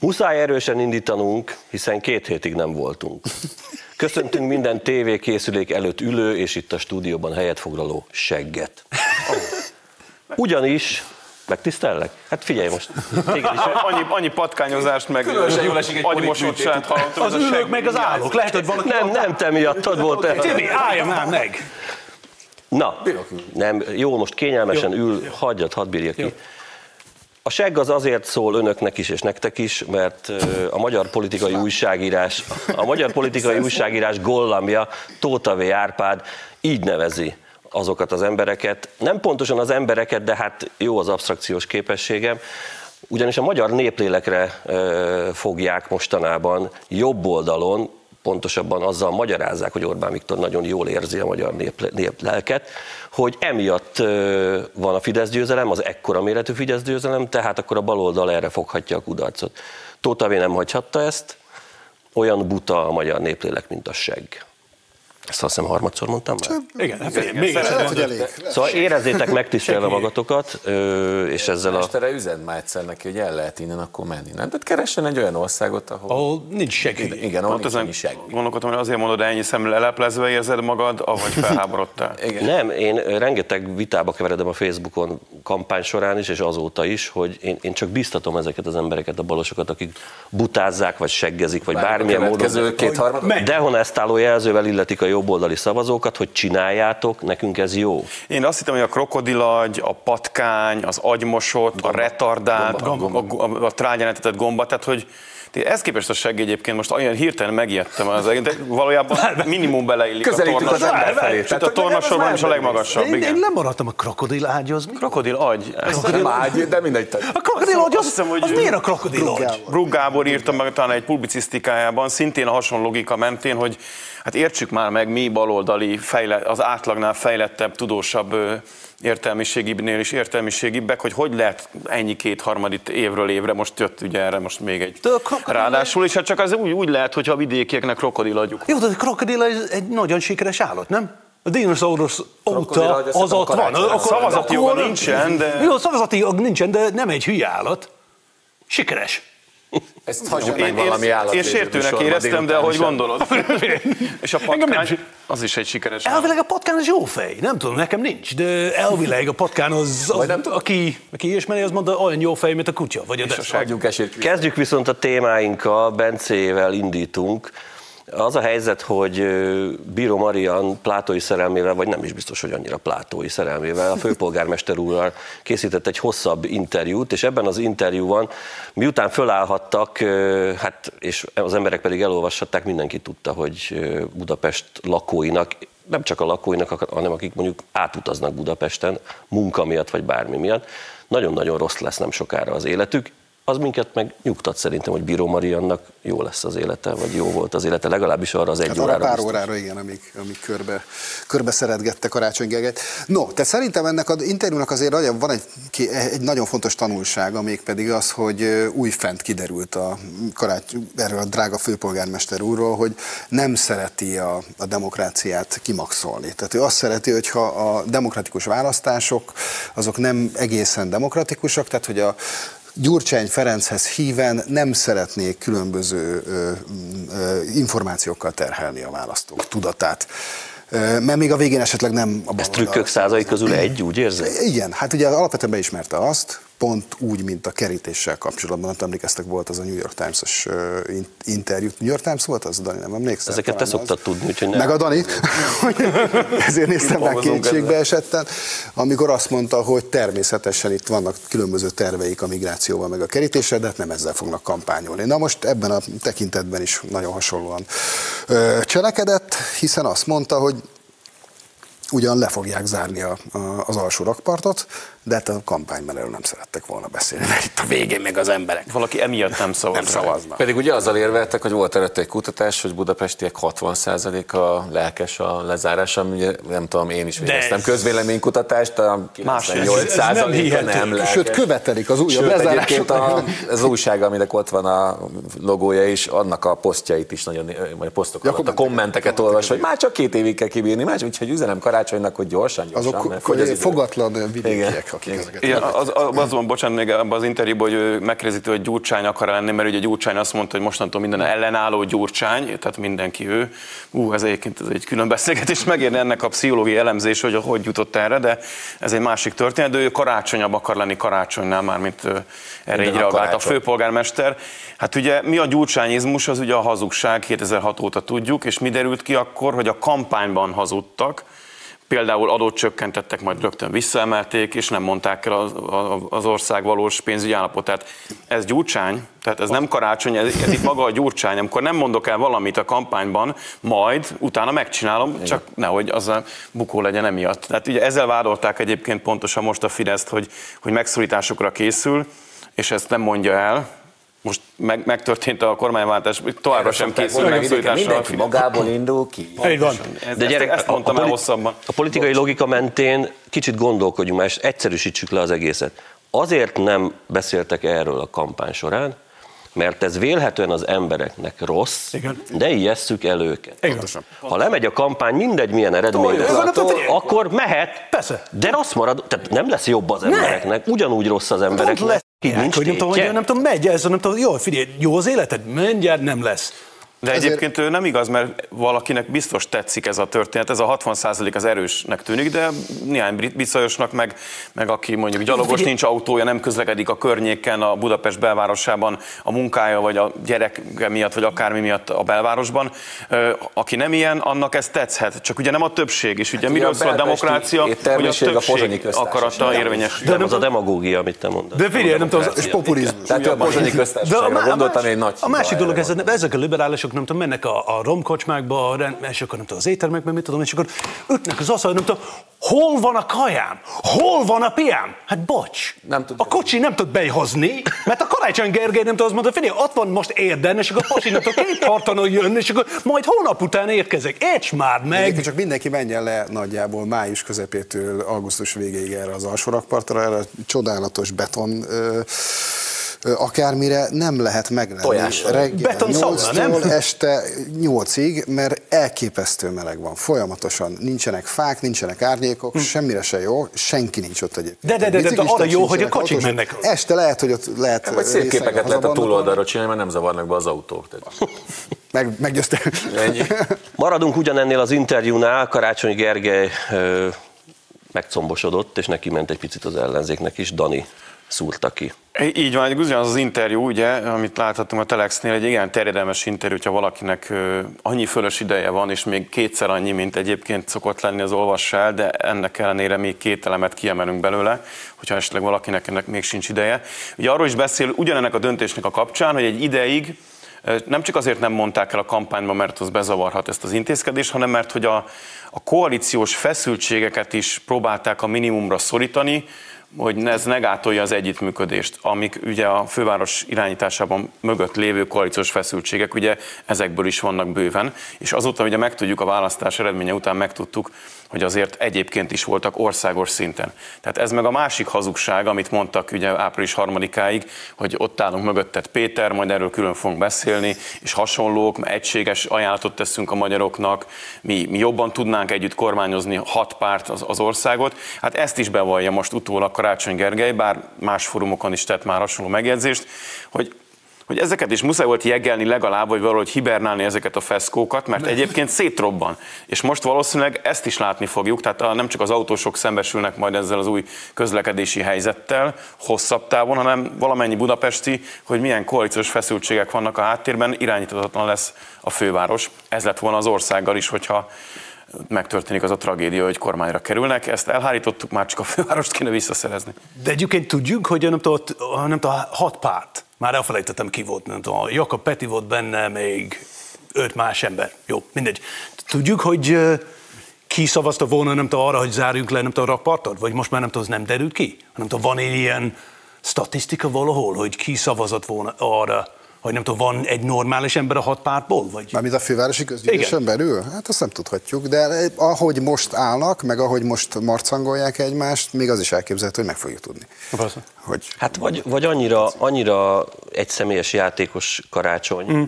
Muszáj erősen indítanunk, hiszen két hétig nem voltunk. Köszöntünk minden tévékészülék előtt ülő és itt a stúdióban helyet foglaló segget. Ugyanis, megtisztellek? Hát figyelj most, is. Annyi, annyi patkányozást, meg Különösen jól esik egy hallottam. Az ülők meg az állók. Lehet, hogy valaki... Nem, nem te miattad volt el. Tibi, állja már meg! Na, nem, jó, most kényelmesen ül, hagyjad, hadd bírja ki. A segg az azért szól önöknek is és nektek is, mert a magyar politikai újságírás, a magyar politikai újságírás gollamja Tóta V. Árpád így nevezi azokat az embereket, nem pontosan az embereket, de hát jó az abstrakciós képességem, ugyanis a magyar néplélekre fogják mostanában jobb oldalon, pontosabban azzal magyarázzák, hogy Orbán Viktor nagyon jól érzi a magyar nép, néplelket, hogy emiatt van a Fidesz győzelem, az ekkora méretű Fidesz győzelem, tehát akkor a baloldal erre foghatja a kudarcot. Tóta V. nem hagyhatta ezt, olyan buta a magyar néplélek, mint a segg. Ezt azt hiszem harmadszor mondtam már? Igen, hát figyelj, még egyszer Lehet, hogy elég. Szóval érezzétek megtisztelve magatokat, és ezzel a... Mestere üzent már egyszer neki, hogy el lehet innen akkor menni. Nem? Tehát keressen egy olyan országot, ahol... Ahol nincs segély. Igen, ahol Pont nincs ezen annyi seg. gondolkodtam, hogy azért mondod, ennyi szem leleplezve érzed magad, avagy felháborodtál. Igen. Nem, én rengeteg vitába keveredem a Facebookon kampány során is, és azóta is, hogy én, én csak biztatom ezeket az embereket, a balosokat, akik butázzák, vagy seggezik, vagy bármilyen módon. Kétharmad. Menj. Dehonestáló jelzővel illetik a jobboldali szavazókat, hogy csináljátok, nekünk ez jó. Én azt hittem, hogy a krokodilagy, a patkány, az agymosott, a retardált, Gomba. a, a, a, a trágyán gomba, tehát hogy ez képest a segg egyébként most olyan hirtelen megijedtem az egész, de valójában minimum beleillik a Közelítünk az ember felé. Sőt, a tornasorban is a legmagasabb, Én, én lemaradtam a krokodil ágyhoz. Mi? Krokodil agy. Nem ágy, de mindegy. A krokodil agy, Azt az, hiszem, hogy- az miért a krokodil agy? Brugg Gábor írta meg talán egy publicisztikájában, szintén a hasonló logika mentén, hogy hát értsük már meg, mi baloldali, fejle, az átlagnál fejlettebb, tudósabb értelmiségibbnél is értelmiségibbek, hogy hogy lehet ennyi kétharmadit évről évre, most jött ugye erre most még egy De a krokodil- ráadásul, és hát csak az úgy, úgy lehet, hogyha a vidékieknek krokodilagyuk. Jó, de a krokodil egy, egy nagyon sikeres állat, nem? A dinoszaurusz Krokodil óta az ott van. Akkor- Szavazati joga nincsen, de- Jó, szavazati jog nincsen, de nem egy hülye állat. Sikeres. Ezt hagyjuk Én, meg valami állat. én sértőnek éreztem, de ahogy gondolod. És a patkány, az is egy sikeres. Elvileg a patkán az jó fej. Nem tudom, nekem nincs, de elvileg a patkán az, az nem tudom. aki, aki ismeri, az mondta olyan jó fej, mint a kutya. Vagy a. Kezdjük viszont a témáinkkal, Bencével indítunk. Az a helyzet, hogy Bíró Marian plátói szerelmével, vagy nem is biztos, hogy annyira plátói szerelmével, a főpolgármester úrral készített egy hosszabb interjút, és ebben az interjúban, miután fölállhattak, hát, és az emberek pedig elolvashatták, mindenki tudta, hogy Budapest lakóinak, nem csak a lakóinak, hanem akik mondjuk átutaznak Budapesten munka miatt, vagy bármi miatt, nagyon-nagyon rossz lesz nem sokára az életük, az minket meg nyugtat szerintem, hogy Bíró Mariannak jó lesz az élete, vagy jó volt az élete, legalábbis arra az egy Hát arra órára. pár biztos. órára, igen, amíg, amíg körbe, körbe szeretgette Karácsony Gergelyt. No, tehát szerintem ennek az interjúnak azért van egy, egy nagyon fontos tanulsága, mégpedig az, hogy újfent kiderült a karácsony, erről a drága főpolgármester úrról, hogy nem szereti a, a demokráciát kimaxolni. Tehát ő azt szereti, hogyha a demokratikus választások azok nem egészen demokratikusak, tehát hogy a Gyurcsány Ferenchez híven nem szeretnék különböző ö, ö, információkkal terhelni a választók tudatát. Mert még a végén esetleg nem a Ez trükkök százai közül egy, úgy érzed? igen, hát ugye alapvetően beismerte azt, pont úgy, mint a kerítéssel kapcsolatban, nem emlékeztek, volt az a New York Times-os interjú. New York Times volt az, Dani, nem emlékszel? Ezeket te szoktad az. tudni, úgyhogy nem. Meg a Dani, ezért néztem rá Dolgozunk kétségbe esetten, amikor azt mondta, hogy természetesen itt vannak különböző terveik a migrációval, meg a kerítéssel, de hát nem ezzel fognak kampányolni. Na most ebben a tekintetben is nagyon hasonlóan cselekedett, hiszen azt mondta, hogy ugyan le fogják zárni a, a, az alsó rakpartot, de hát a kampányban erről nem szerettek volna beszélni, mert itt a végén meg az emberek Valaki emiatt nem szavaz. nem szavaznak. Pedig ugye azzal érveltek, hogy volt előtte egy kutatás, hogy budapestiek 60%-a lelkes a lezárás, ami ugye nem tudom, én is végeztem ez- közvéleménykutatást, a Más, ez- 98%-a ez nem hihető. nem lelkes. Sőt, követelik az újabb Sőt, egyébként a, az újság, aminek ott van a logója is, annak a posztjait is nagyon, vagy a posztok Ja, alatt, a kommenteket. kommenteket olvas, hogy már csak két évig kell kibírni, más, úgyhogy üzenem karácsonynak, hogy gyorsan, gyorsan. Azok mert fogatlan vidékiek, Igen. akik Igen. az, az, az van, bocsánat, még abban az interjúban, hogy ő hogy Gyurcsány akar lenni, mert ugye Gyurcsány azt mondta, hogy mostantól minden ellenálló Gyurcsány, tehát mindenki ő. Ú, ez egyébként ez egy külön beszélgetés, megérne ennek a pszichológiai elemzés, hogy hogy jutott erre, de ez egy másik történet, de ő karácsonyabb akar lenni karácsonynál, már mint erre így a reagált a karácsony. főpolgármester. Hát ugye mi a gyurcsányizmus, az ugye a hazugság, 2006 óta tudjuk, és mi derült ki akkor, hogy a kampányban hazudtak, például adót csökkentettek, majd rögtön visszaemelték, és nem mondták el az, az ország valós pénzügyi állapotát. Ez gyurcsány, tehát ez nem karácsony, ez, ez itt maga a gyurcsány, amikor nem mondok el valamit a kampányban, majd utána megcsinálom, csak nehogy az a bukó legyen emiatt. Tehát ugye ezzel vádolták egyébként pontosan most a Fideszt, hogy, hogy megszorításokra készül, és ezt nem mondja el, most meg, megtörtént a kormányváltás, továbbra sem készül Mondani, megszorításra. a Mindenki magából indul ki. Így van. Ez, De gyerek, ezt, ezt mondtam a, el poli- hosszabban. a politikai logika mentén kicsit gondolkodjunk már, és egyszerűsítsük le az egészet. Azért nem beszéltek erről a kampány során, mert ez vélhetően az embereknek rossz, Igen. de ijesszük el őket. Igen. Ha lemegy a kampány, mindegy milyen eredmény Toljuk, lesz, nem tudom, akkor mehet, Persze. de rossz marad, tehát nem lesz jobb az embereknek, ugyanúgy rossz az embereknek, így nincs hogy nem tudom, hogy nem tudom, megy ez, nem tudom, jó, figyelj, jó az életed, mindjárt nem lesz. De Ezért- egyébként ő nem igaz, mert valakinek biztos tetszik ez a történet, ez a 60% az erősnek tűnik, de néhány brit biszajosnak, meg, meg aki mondjuk gyalogos, nincs autója, nem közlekedik a környéken, a Budapest belvárosában a munkája, vagy a gyereke miatt, vagy akármi miatt a belvárosban, aki nem ilyen, annak ez tetszhet. Csak ugye nem a többség, és ugye Hát miről a szól a demokrácia, hogy a a többség köztársaság. akarata érvényesül. Nem, az a demagógia, amit te mondasz. De figyelj, nem tudom, És populizmus. Tehát a pozsonyi köztársaságra gondoltam, egy nagy A másik dolog, ezek a liberálisok, nem tudom, mennek a, a romkocsmákba, és akkor nem tudom, az éttermekben, mit tudom, és akkor ütnek az asztal, nem tudom, hol van a kajám? Hol van a piám? Hát bocs, Nem tudja. a kocsi nem tud behozni, mert a Karácsony Gergely nem tud azt mondani, figyelj, ott van most érden, és akkor a pasi nem tud két tartanon jönni, és akkor majd hónap után érkezek. Érts már meg! Egyébként csak mindenki menjen le nagyjából május közepétől augusztus végéig erre az alsórakpartra, erre a csodálatos beton ö, akármire nem lehet meglenni. Tojás. Reggel Beton szauna, nem? 8-tól este 8-ig, mert elképesztő meleg van. Folyamatosan nincsenek fák, nincsenek árnyékok, semmire se jó, senki nincs ott egyébként. Hm. De, de, de, de, de arra jó, hogy a kocsik autósok. mennek. Este lehet, hogy ott lehet Vagy szép részegen képeket lehet a túloldalról csinálni, mert nem zavarnak be az autók. Tehát Meg, meggyőzte. ennyi. Maradunk ugyanennél az interjúnál, Karácsony Gergely megcombosodott, és neki ment egy picit az ellenzéknek is, Dani szúrta ki. Így van, ugyanaz az interjú, ugye, amit láthattunk a Telexnél, egy igen terjedelmes interjú, hogyha valakinek annyi fölös ideje van, és még kétszer annyi, mint egyébként szokott lenni az olvassál, de ennek ellenére még két elemet kiemelünk belőle, hogyha esetleg valakinek ennek még sincs ideje. Ugye arról is beszél ugyanennek a döntésnek a kapcsán, hogy egy ideig nem csak azért nem mondták el a kampányban, mert az bezavarhat ezt az intézkedést, hanem mert hogy a, a koalíciós feszültségeket is próbálták a minimumra szorítani, hogy ez negátolja az együttműködést, amik ugye a főváros irányításában mögött lévő koalíciós feszültségek, ugye ezekből is vannak bőven, és azóta ugye megtudjuk a választás eredménye után megtudtuk, hogy azért egyébként is voltak országos szinten. Tehát ez meg a másik hazugság, amit mondtak ugye április harmadikáig, hogy ott állunk mögötted Péter, majd erről külön fogunk beszélni, és hasonlók, egységes ajánlatot teszünk a magyaroknak, mi, mi jobban tudnánk együtt kormányozni hat párt az, az országot. Hát ezt is bevallja most utólag Karácsony Gergely, bár más fórumokon is tett már hasonló megjegyzést, hogy hogy ezeket is muszáj volt jegelni legalább, vagy valahogy hibernálni ezeket a feszkókat, mert egyébként szétrobban. És most valószínűleg ezt is látni fogjuk, tehát nem csak az autósok szembesülnek majd ezzel az új közlekedési helyzettel hosszabb távon, hanem valamennyi budapesti, hogy milyen koalíciós feszültségek vannak a háttérben, irányíthatatlan lesz a főváros. Ez lett volna az országgal is, hogyha megtörténik az a tragédia, hogy kormányra kerülnek. Ezt elhárítottuk, már csak a fővárost kéne visszaszerezni. De egyébként tudjuk, hogy nem tudom, nem tudom, hat párt, már elfelejtettem ki volt, nem tudom, Jakab Peti volt benne, még öt más ember. Jó, mindegy. Tudjuk, hogy ki szavazta volna, nem tudom, arra, hogy zárjunk le, nem tudom, a rakpartot? Vagy most már nem tudom, az nem derült ki? Nem tudom, van ilyen statisztika valahol, hogy ki szavazott volna arra, hogy nem tudom, van egy normális ember a hat pártból? Vagy? Mármint a fővárosi közgyűlésen belül? Hát azt nem tudhatjuk, de ahogy most állnak, meg ahogy most marcangolják egymást, még az is elképzelhető, hogy meg fogjuk tudni. Persze. Hogy... Hát vagy, vagy annyira, annyira egy személyes játékos karácsony, mm.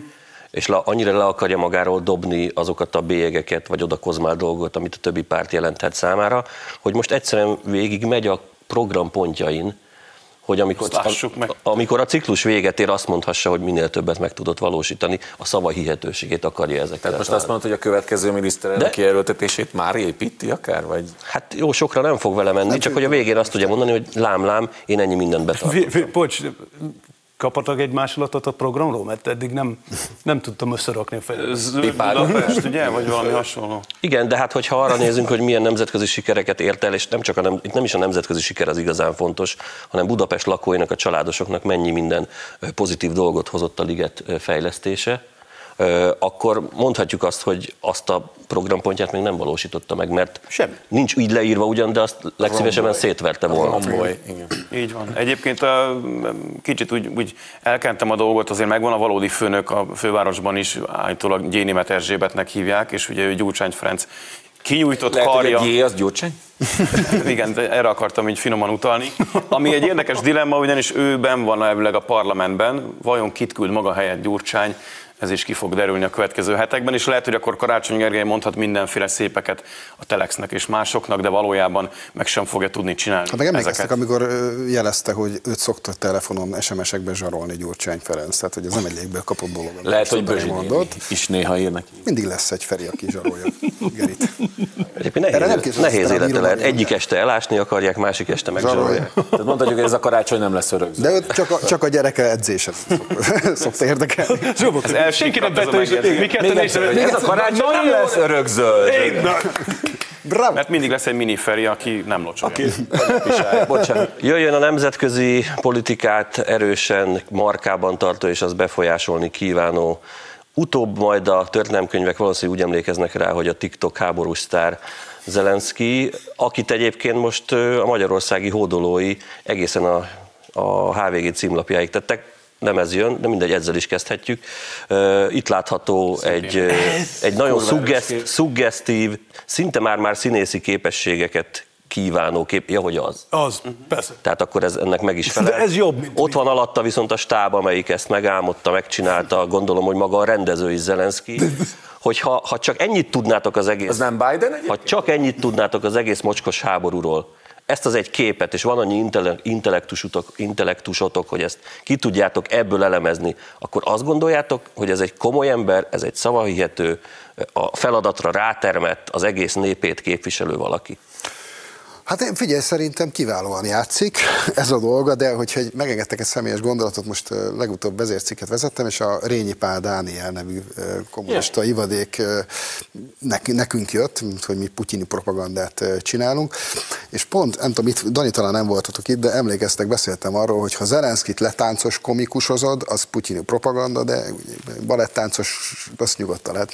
és la, annyira le akarja magáról dobni azokat a bélyegeket, vagy oda kozmál dolgot, amit a többi párt jelenthet számára, hogy most egyszerűen végig megy a programpontjain, hogy amikor, meg. amikor a ciklus véget ér, azt mondhassa, hogy minél többet meg tudott valósítani, a szava hihetőségét akarja ezeket. Tehát most azt mondod, hogy a következő miniszterelnök kijelöltetését már építi akár? Vagy? Hát jó, sokra nem fog vele menni, csak hogy a végén azt tudja mondani, hogy lám, lám, én ennyi mindent betartottam. Bocs, kapatok egy másolatot a programról? Mert eddig nem, nem tudtam összerakni a. Budapest, ugye? Vagy valami hasonló? Igen, de hát hogyha arra nézünk, hogy milyen nemzetközi sikereket ért el, és nem csak a nem, itt nem is a nemzetközi siker az igazán fontos, hanem Budapest lakóinak, a családosoknak mennyi minden pozitív dolgot hozott a liget fejlesztése, akkor mondhatjuk azt, hogy azt a programpontját még nem valósította meg, mert Sem. nincs így leírva ugyan, de azt legszívesebben szétverte volna. Romboly. Igen. Így van. Egyébként a, kicsit úgy, úgy elkentem a dolgot, azért megvan a valódi főnök a fővárosban is, állítólag Gyénimet Erzsébetnek hívják, és ugye ő Gyurcsány Ferenc kinyújtott Lehet, karja. Hogy egy az Gyurcsány? Igen, erre akartam így finoman utalni. Ami egy érdekes dilemma, ugyanis ő ben van elvileg a parlamentben, vajon kit küld maga helyett Gyurcsány, ez is ki fog derülni a következő hetekben, és lehet, hogy akkor Karácsony Gergely mondhat mindenféle szépeket a Telexnek és másoknak, de valójában meg sem fogja tudni csinálni Hát meg emlékeztek, amikor jelezte, hogy őt szokta telefonon SMS-ekbe zsarolni Gyurcsány Ferenc, tehát hogy ez nem egy légből kapott dolog. Lehet, hogy Bözsi mondott. is néha ír neki. Mindig lesz egy Feri, aki zsarolja Gerit. Egyébként nehéz, nehéz élete lehet. Egyik este elásni akarják, másik este megzsarolják. Tehát mondhatjuk, hogy ez a karácsony nem lesz örökző. De csak a, csak a gyereke edzése szokta érdekelni senki nem vette is, mi ketten Ez a karácsony nem lesz örökzöld. Bravo. Mert mindig lesz egy miniferi, aki nem locsolja. Aki Jöjjön a nemzetközi politikát erősen markában tartó és az befolyásolni kívánó Utóbb majd a történelemkönyvek valószínűleg úgy emlékeznek rá, hogy a TikTok háborús sztár Zelenszky, akit egyébként most a magyarországi hódolói egészen a, a HVG címlapjáig tettek nem ez jön, de mindegy, ezzel is kezdhetjük. Itt látható egy, egy nagyon szuggeszt, szuggesztív, szinte már-már színészi képességeket kívánó kép, ja, hogy az. Az, persze. Tehát akkor ez ennek meg is felel. De ez jobb, mint Ott van alatta viszont a stáb, amelyik ezt megálmodta, megcsinálta, gondolom, hogy maga a rendező is Zelenszky, hogy ha, ha csak ennyit tudnátok az egész... Az nem Biden egyébként? Ha csak ennyit tudnátok az egész mocskos háborúról, ezt az egy képet, és van annyi intellektusotok, intellektusotok, hogy ezt ki tudjátok ebből elemezni, akkor azt gondoljátok, hogy ez egy komoly ember, ez egy szavahihető, a feladatra rátermett, az egész népét képviselő valaki. Hát én figyelj, szerintem kiválóan játszik ez a dolga, de hogyha megengedtek egy személyes gondolatot, most legutóbb vezércikket vezettem, és a Rényi Pál Dániel nevű kommunista yeah. ivadék nekünk jött, hogy mi putyini propagandát csinálunk, és pont, nem tudom, itt, Dani talán nem voltatok itt, de emlékeztek, beszéltem arról, hogy ha Zelenszkit letáncos komikusozod, az putyini propaganda, de balettáncos, azt nyugodtan lehet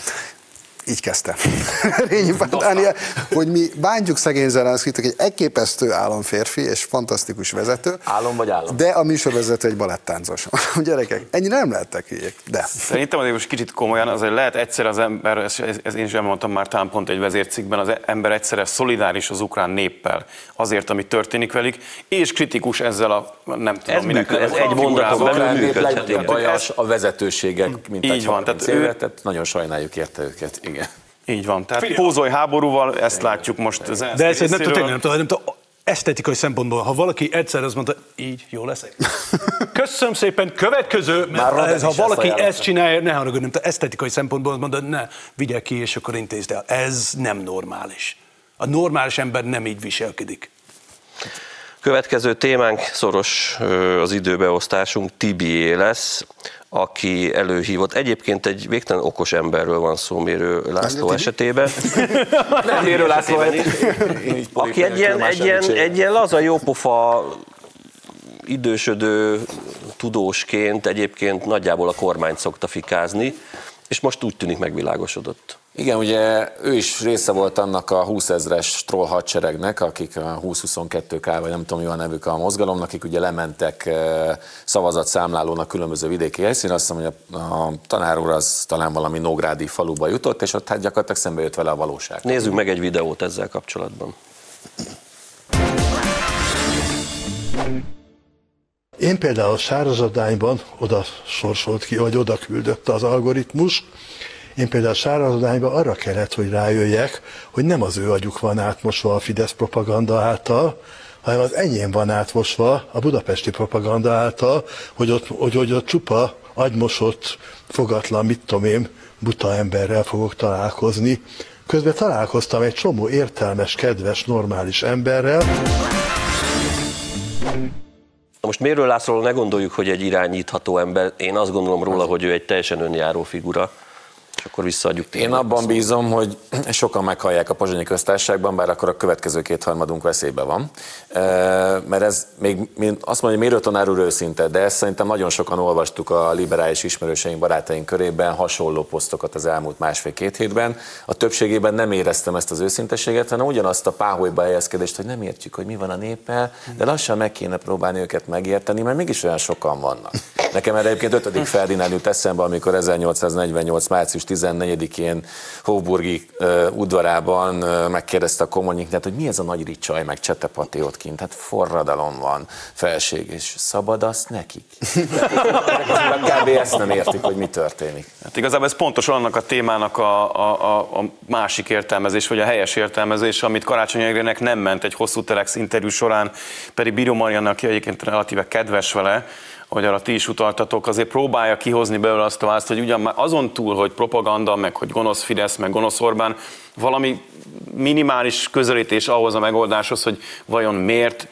így kezdte Rényi Dániel, hogy mi bántjuk szegény Zelenszkit, egy elképesztő államférfi és fantasztikus vezető. Álom vagy állam? De a műsorvezető egy balettáncos. Gyerekek, ennyire nem lehettek hülyék, de. Szerintem azért most kicsit komolyan, azért lehet egyszer az ember, ez, ez én sem mondtam már talán pont egy vezércikben, az ember egyszerre szolidáris az ukrán néppel azért, ami történik velük, és kritikus ezzel a nem tudom, ez minek működ, ez egy mondaton belül működhet. A vezetőségek, mint így van, tehát, ő... tehát nagyon sajnáljuk érte őket. Igen. Így van. Tehát Figyelj. pózoly háborúval ezt látjuk most. Az De ezt nem tudom, nem tudom, nem tudom, esztetikai szempontból, ha valaki egyszer azt mondta, így jó leszek. Köszönöm szépen, következő, mert Már ez, ha valaki ezt, ezt csinálja, ne haragudj, nem esztetikai szempontból azt mondta, ne, vigye ki, és akkor intézd el. Ez nem normális. A normális ember nem így viselkedik. Következő témánk szoros az időbeosztásunk, Tibié lesz aki előhívott. Egyébként egy végtelen okos emberről van szó Mérő László esetében. Nem Mérő László, aki egy ilyen, egy, ilyen, egy ilyen laza jópofa idősödő tudósként egyébként nagyjából a kormányt szokta fikázni, és most úgy tűnik megvilágosodott. Igen, ugye ő is része volt annak a 20 ezres troll hadseregnek, akik a 20-22K, vagy nem tudom, mi a nevük a mozgalomnak, akik ugye lementek eh, szavazatszámlálónak különböző vidéki helyszín. Azt hiszem, hogy a, a tanár úr az talán valami Nógrádi faluba jutott, és ott hát gyakorlatilag szembe jött vele a valóság. Nézzük meg egy videót ezzel kapcsolatban. Én például sárazadányban oda sorsolt ki, vagy oda küldött az algoritmus, én például sárazadányban arra kellett, hogy rájöjjek, hogy nem az ő agyuk van átmosva a Fidesz propaganda által, hanem az enyém van átmosva a budapesti propaganda által, hogy ott, hogy, hogy ott csupa agymosott, fogatlan, mit tudom én, buta emberrel fogok találkozni. Közben találkoztam egy csomó értelmes, kedves, normális emberrel. Most Mérő Lászlóról ne gondoljuk, hogy egy irányítható ember. Én azt gondolom róla, hogy ő egy teljesen önjáró figura és akkor visszaadjuk. Én abban bízom, hogy sokan meghallják a Pozsonyi köztársaságban, bár akkor a következő kétharmadunk veszélybe van. Mert ez még azt mondja, hogy mérőtanár úr őszinte, de ezt szerintem nagyon sokan olvastuk a liberális ismerőseink, barátaink körében, hasonló posztokat az elmúlt másfél-két hétben. A többségében nem éreztem ezt az őszinteséget, hanem ugyanazt a páholyba helyezkedést, hogy nem értjük, hogy mi van a néppel, de lassan meg kéne próbálni őket megérteni, mert mégis olyan sokan vannak. Nekem erre egyébként 5. Ferdinand jut eszembe, amikor 1848. március 14-én Hóburgi udvarában megkérdezte a kommunikát, hogy mi ez a nagy ricsaj, meg csetepati ott kint, hát forradalom van, felség, és szabad azt nekik. Kb. ezt nem értik, hogy mi történik. Hát igazából ez pontosan annak a témának a, a, a másik értelmezés, vagy a helyes értelmezés, amit Karácsony Egrének nem ment egy hosszú telex interjú során, pedig Bíró Mariannak, aki egyébként relatíve kedves vele, hogy arra ti is utaltatok, azért próbálja kihozni belőle azt a választ, hogy ugyan már azon túl, hogy propaganda, meg hogy gonosz Fidesz, meg gonosz Orbán, valami minimális közelítés ahhoz a megoldáshoz, hogy vajon miért,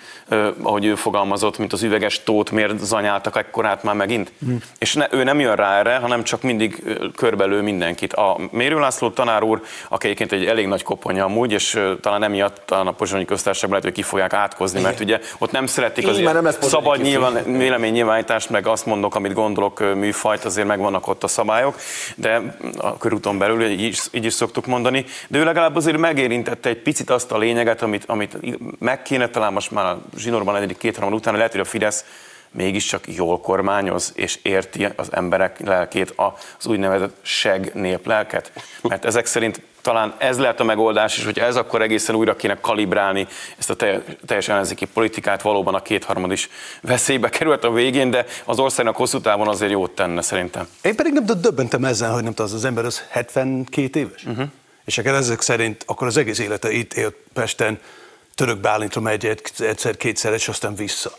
ahogy ő fogalmazott, mint az üveges tót, miért zanyáltak ekkorát már megint. Hmm. És ne, ő nem jön rá erre, hanem csak mindig körbelő mindenkit. A Mérő László tanár úr, aki egyébként egy elég nagy koponya amúgy, és talán emiatt talán a Pozsonyi köztársaságban lehet, hogy ki fogják átkozni, mert ugye ott nem szeretik az nem szabad nyilván, véleménynyilvánítást, meg azt mondok, amit gondolok műfajt, azért megvannak ott a szabályok, de a körúton belül így is, így is szoktuk mondani, de ő legalább azért megérintette egy picit azt a lényeget, amit, amit meg kéne talán most már a zsinórban lenni két után, lehet, hogy a Fidesz mégiscsak jól kormányoz, és érti az emberek lelkét, az úgynevezett seg néplelket. Mert ezek szerint talán ez lehet a megoldás, és hogyha ez akkor egészen újra kéne kalibrálni ezt a teljes ellenzéki politikát, valóban a kétharmad is veszélybe került a végén, de az országnak hosszú távon azért jót tenne szerintem. Én pedig nem döbbentem ezzel, hogy nem az, az ember az 72 éves. Uh-huh és akkor ezek szerint akkor az egész élete itt élt Pesten, Török Bálintra megy egyszer-kétszer, és aztán vissza.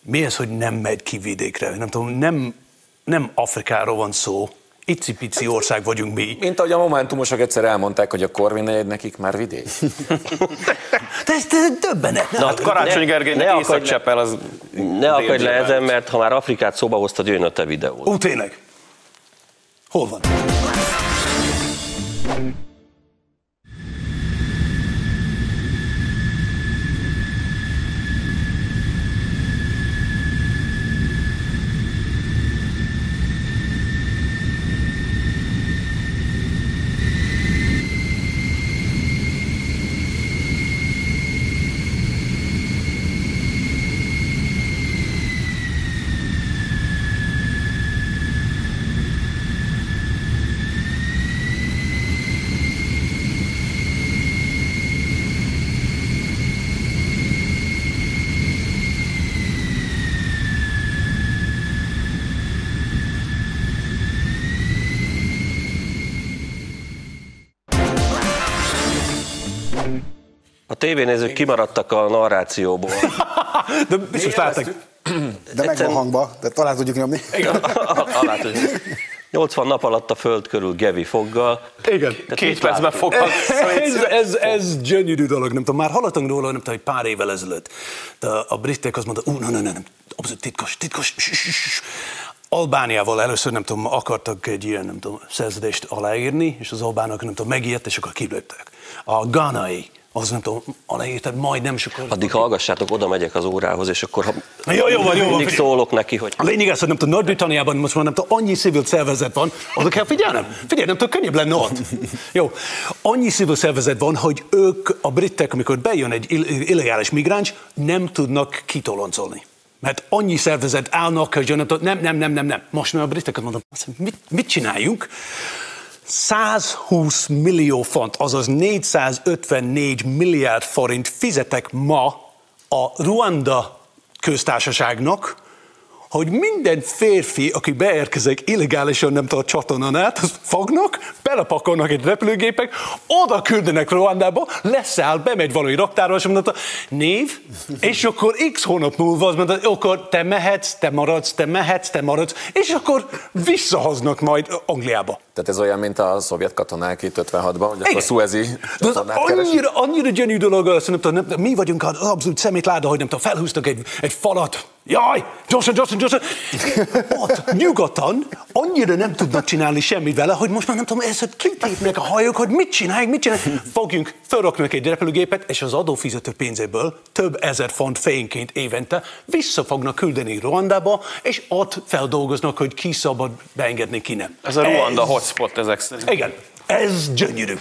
Mi ez, hogy nem megy ki vidékre? Nem tudom, nem, nem Afrikáról van szó, icipici ország vagyunk mi. Mint ahogy a Momentumosok egyszer elmondták, hogy a Korvin egy nekik már vidék. de ez, döbbenet. Na, hát Karácsony Gergelynek Észak-Csepel az... Ne akadj le ezen, mert ha már Afrikát szóba hoztad, jön a te videód. Ó, tényleg? Hol van? Tévénézők kimaradtak a narrációból. De biztos láttak. De meg van hangba, de talán tudjuk nyomni. Igen. Alá tudjuk. 80 nap alatt a föld körül Gevi foggal. Igen, De két percben foggal. Ez, ez, ez gyönyörű dolog, nem tudom, már hallottunk róla, nem tudom, hogy pár évvel ezelőtt. De a britek azt mondta, ú, nem, nem, nem, abszolút titkos, titkos, Albániával először, nem tudom, akartak egy ilyen, nem tudom, szerződést aláírni, és az albánok, nem tudom, megijedt, és akkor kilőttek. A ganai az nem tudom, aláírtad, majd nem sokkal. Addig hallgassátok, oda megyek az órához, és akkor ha Na jó, jó van, jó mindig szólok neki, hogy A lényeg az, hogy nem tudom, Nagy-Britanniában most már nem tudom, annyi civil szervezet van, oda kell figyelnem. Figyelj, nem tudom, könnyebb lenne ott. Jó. Annyi civil szervezet van, hogy ők, a britek, amikor bejön egy ill- illegális migráns, nem tudnak kitoloncolni. Mert annyi szervezet állnak, hogy nem, nem, nem, nem, nem. Most már a azt mondom, mit, mit csináljunk? 120 millió font, azaz 454 milliárd forint fizetek ma a Ruanda köztársaságnak, hogy minden férfi, aki beérkezik illegálisan, nem a csatornán át, azt fognak, belepakolnak egy repülőgépek, oda küldenek Ruandába, leszáll, bemegy valami raktárba, és mondta, név, és akkor x hónap múlva az mondta, akkor te mehetsz, te maradsz, te mehetsz, te maradsz, és akkor visszahoznak majd Angliába. Tehát ez olyan, mint a szovjet katonák itt 56-ban, hogy Igen. szuezi De az annyira, annyira gyönyörű dolog, azt tudom, nem, mi vagyunk az abszolút szemétláda, hogy nem tudom, felhúztak egy, egy falat. Jaj, gyorsan, gyorsan, gyorsan. Ott nyugodtan annyira nem tudnak csinálni semmit vele, hogy most már nem tudom, ezt kitépnek a hajók, hogy mit csináljuk, mit csináljuk. Fogjunk, felraknak egy repülőgépet, és az adófizető pénzéből több ezer font fényként évente vissza fognak küldeni Ruandába, és ott feldolgoznak, hogy ki szabad beengedni, ki nem. Ez a Ruanda hotspot ezek szerint. Igen, ez gyönyörű.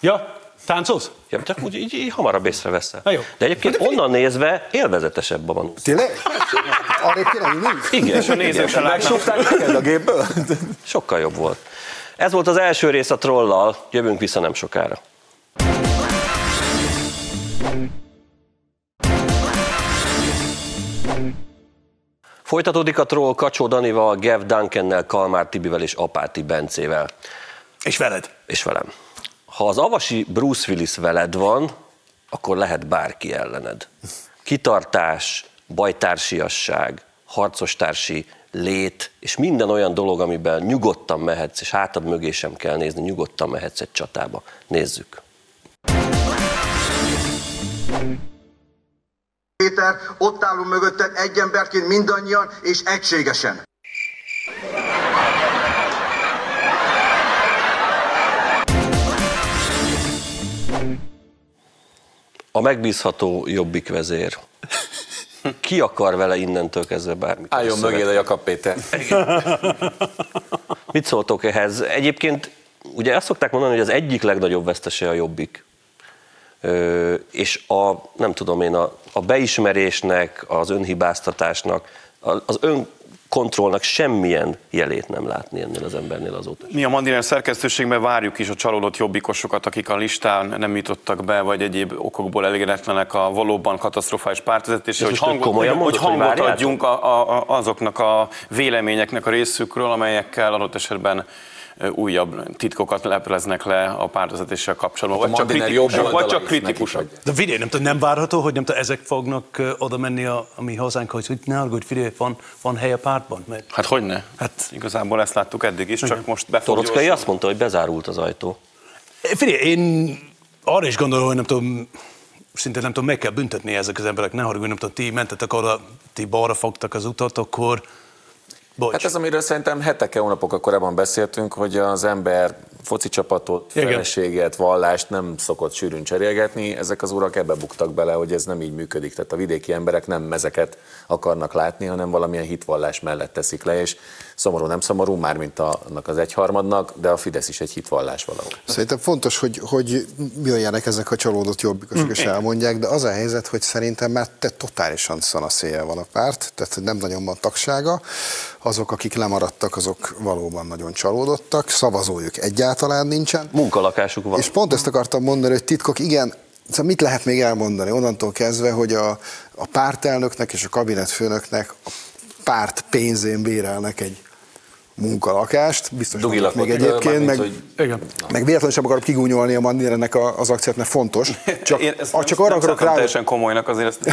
Ja, táncolsz? ja, csak úgy így, így hamarabb észreveszel. Na jó. De egyébként onnan nézve élvezetesebb a van. Tényleg? Arra kéne? Igen, És a nézők se látnak. Neked a gépből? sokkal jobb volt. Ez volt az első rész a trollal, jövünk vissza nem sokára. Folytatódik a troll Kacsó Danival, Gev Duncannel, Kalmár Tibivel és Apáti Bencével. És veled. És velem. Ha az avasi Bruce Willis veled van, akkor lehet bárki ellened. Kitartás, bajtársiasság, harcostársi lét, és minden olyan dolog, amiben nyugodtan mehetsz, és hátad mögé sem kell nézni, nyugodtan mehetsz egy csatába. Nézzük. Péter, ott állunk mögötted egy emberként mindannyian és egységesen. A megbízható jobbik vezér. Ki akar vele innentől kezdve bármit? Álljon mögé a Jakab Péter. Mit szóltok ehhez? Egyébként ugye azt szokták mondani, hogy az egyik legnagyobb vesztese a jobbik. Ö, és a, nem tudom én, a, a beismerésnek, az önhibáztatásnak, az önkontrollnak semmilyen jelét nem látni ennél az embernél azóta. Mi a Mandiner szerkesztőségben várjuk is a csalódott jobbikosokat, akik a listán nem jutottak be, vagy egyéb okokból elégedetlenek a valóban katasztrofális pártvezetésre, Ez hogy hangot, komolyan hogy, mondod, hogy hangot adjunk a, a, a, azoknak a véleményeknek a részükről, amelyekkel adott esetben újabb titkokat lepleznek le a pártvezetéssel kapcsolatban. A Vagy csak, kritikusak, jobb vagy csak kritikusak. De figyelj, nem, tudom, nem várható, hogy nem tudom, ezek fognak oda menni a, a mi hazánkhoz, hogy ne aggódj, figyelj, van, van hely a pártban. Mert Hát hogy ne? Hát- Hát igazából ezt láttuk eddig is, csak most be Torockai azt mondta, hogy bezárult az ajtó. Figyelj, én arra is gondolom, hogy nem tudom, szinte nem tudom, meg kell büntetni ezek az emberek, ne haragudj, nem tudom, ti mentetek arra, ti balra fogtak az utat, akkor bocs. Hát ez, amiről szerintem heteke, hónapokkal korábban beszéltünk, hogy az ember foci csapatot, Igen. feleséget, vallást nem szokott sűrűn cserélgetni, ezek az urak ebbe buktak bele, hogy ez nem így működik. Tehát a vidéki emberek nem ezeket akarnak látni, hanem valamilyen hitvallás mellett teszik le, és szomorú nem szomorú, mármint a- annak az egyharmadnak, de a Fidesz is egy hitvallás valahol. Szerintem fontos, hogy, hogy jöjjenek ezek a csalódott jobbikosok, és elmondják, de az a helyzet, hogy szerintem már te totálisan szanaszéjel van a párt, tehát nem nagyon van tagsága. Azok, akik lemaradtak, azok valóban nagyon csalódottak, szavazójuk egyáltalán nincsen. Munkalakásuk van. És pont ezt akartam mondani, hogy titkok, igen, szóval mit lehet még elmondani onnantól kezdve, hogy a, a pártelnöknek és a kabinetfőnöknek a párt pénzén bérelnek egy munkalakást, biztos Dugi vannak még egyébként, mármint, meg, hogy- Igen. meg véletlenül sem akarok kigúnyolni a Mandirennek a- az akciát, mert fontos. Csak, Én ezt ah, nem- csak arra nem akarok rá, teljesen komolynak azért ezt.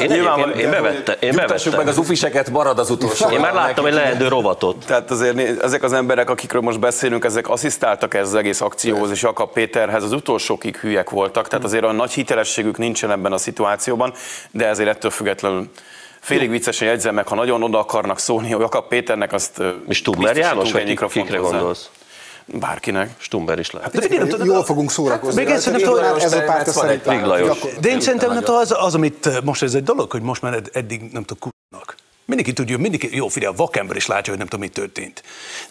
Én, én, én bevettem. Én, bevettem. meg az ufiseket, marad az utolsó. én már láttam egy leendő rovatot. Tehát azért ezek az emberek, akikről most beszélünk, ezek asszisztáltak ez az egész akcióhoz, és Jakab Péterhez az utolsókig hülyek voltak, tehát azért a nagy hitelességük nincsen ebben a szituációban, de ezért ettől függetlenül félig viccesen jegyzem meg, ha nagyon oda akarnak szólni, hogy Jakab Péternek azt ö, És Tummer biztosítunk János, vagy kikre gondolsz? Bárkinek. Stumber is lehet. Hát, figyelj, jól fogunk szórakozni. Még ezt nem tudom, ez a párt szerintem. De én szerintem nem az, az, amit most ez egy dolog, hogy most már eddig nem tudom, kutnak. Mindenki tudja, mindenki, jó, figyelj, a vakember is látja, hogy nem tudom, mi történt.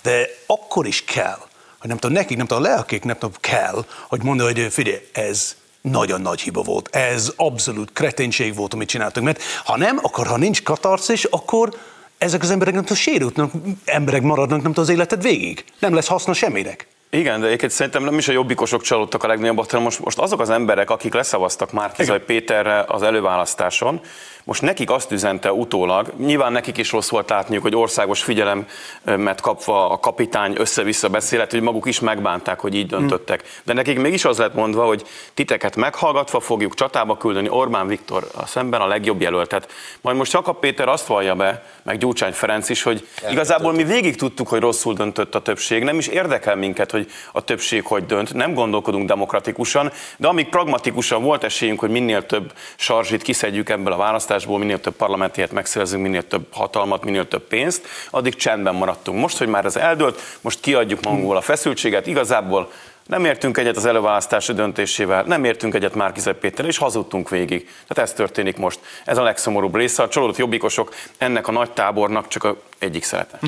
De akkor is kell, hogy nem tudom, nekik, nem tudom, a lelkék, nem tudom, kell, hogy mondja, hogy figyelj, ez nagyon nagy hiba volt. Ez abszolút kreténség volt, amit csináltunk. Mert ha nem, akkor ha nincs katarszis, akkor ezek az emberek nem tudom, sérültnek, emberek maradnak nem tudom, az életed végig. Nem lesz haszna semminek. Igen, de egyébként szerintem nem is a jobbikosok csalódtak a legnagyobbat, hanem most, most azok az emberek, akik leszavaztak Márkizaj Péterre az előválasztáson, most nekik azt üzente utólag, nyilván nekik is rossz volt látniuk, hogy országos figyelemet kapva a kapitány össze-vissza beszélet, hogy maguk is megbánták, hogy így döntöttek. De nekik mégis az lett mondva, hogy titeket meghallgatva fogjuk csatába küldeni Orbán Viktor a szemben a legjobb jelöltet. Majd most Jakab Péter azt vallja be, meg Gyurcsány Ferenc is, hogy igazából mi végig tudtuk, hogy rosszul döntött a többség, nem is érdekel minket, hogy a többség hogy dönt, nem gondolkodunk demokratikusan, de amíg pragmatikusan volt esélyünk, hogy minél több sarzsit kiszedjük ebből a választásból, választásból minél több parlamentért megszerzünk, minél több hatalmat, minél több pénzt, addig csendben maradtunk. Most, hogy már ez eldőlt, most kiadjuk magunkból a feszültséget, igazából nem értünk egyet az előválasztási döntésével, nem értünk egyet Márkizaj Péter, és hazudtunk végig. Tehát ez történik most. Ez a legszomorúbb része. A csalódott jobbikosok ennek a nagy tábornak csak a egyik szerete.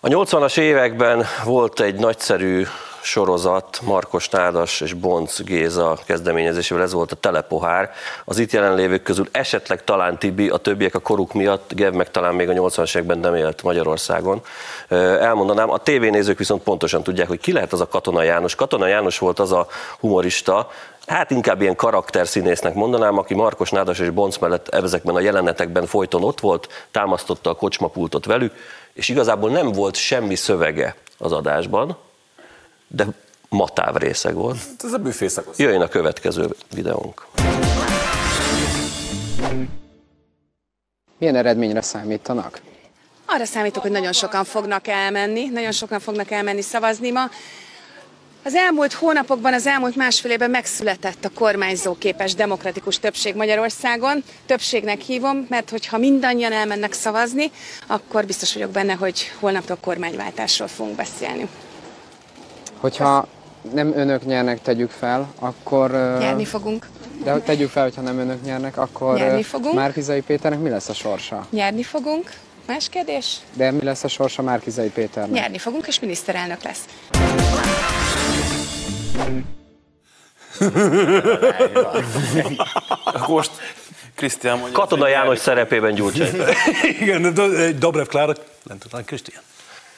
A 80-as években volt egy nagyszerű sorozat Markos Nádas és Bonc Géza kezdeményezésével, ez volt a telepohár. Az itt jelenlévők közül esetleg talán Tibi, a többiek a koruk miatt, Gev meg talán még a 80-as években nem élt Magyarországon. Elmondanám, a tévénézők viszont pontosan tudják, hogy ki lehet az a Katona János. Katona János volt az a humorista, hát inkább ilyen karakterszínésznek mondanám, aki Markos Nádas és Bonc mellett ezekben a jelenetekben folyton ott volt, támasztotta a kocsmapultot velük, és igazából nem volt semmi szövege az adásban, de matáv részeg volt. Hát ez a büfé szakasz. Jöjjön a következő videónk. Milyen eredményre számítanak? Arra számítok, hogy nagyon sokan fognak elmenni, nagyon sokan fognak elmenni szavazni ma. Az elmúlt hónapokban, az elmúlt másfél évben megszületett a kormányzóképes demokratikus többség Magyarországon. Többségnek hívom, mert hogyha mindannyian elmennek szavazni, akkor biztos vagyok benne, hogy holnaptól kormányváltásról fogunk beszélni. Hogyha nem önök nyernek, tegyük fel, akkor... Nyerni fogunk. De tegyük fel, hogyha nem önök nyernek, akkor Nyerni fogunk. Márkizai Péternek mi lesz a sorsa? Nyerni fogunk. Más kérdés? De mi lesz a sorsa Márkizai Péternek? Nyerni fogunk, és miniszterelnök lesz. Most Krisztián mondja. Katona János szerepében Gyurcsány. Igen, Dobrev Klára, nem tudom, Krisztián.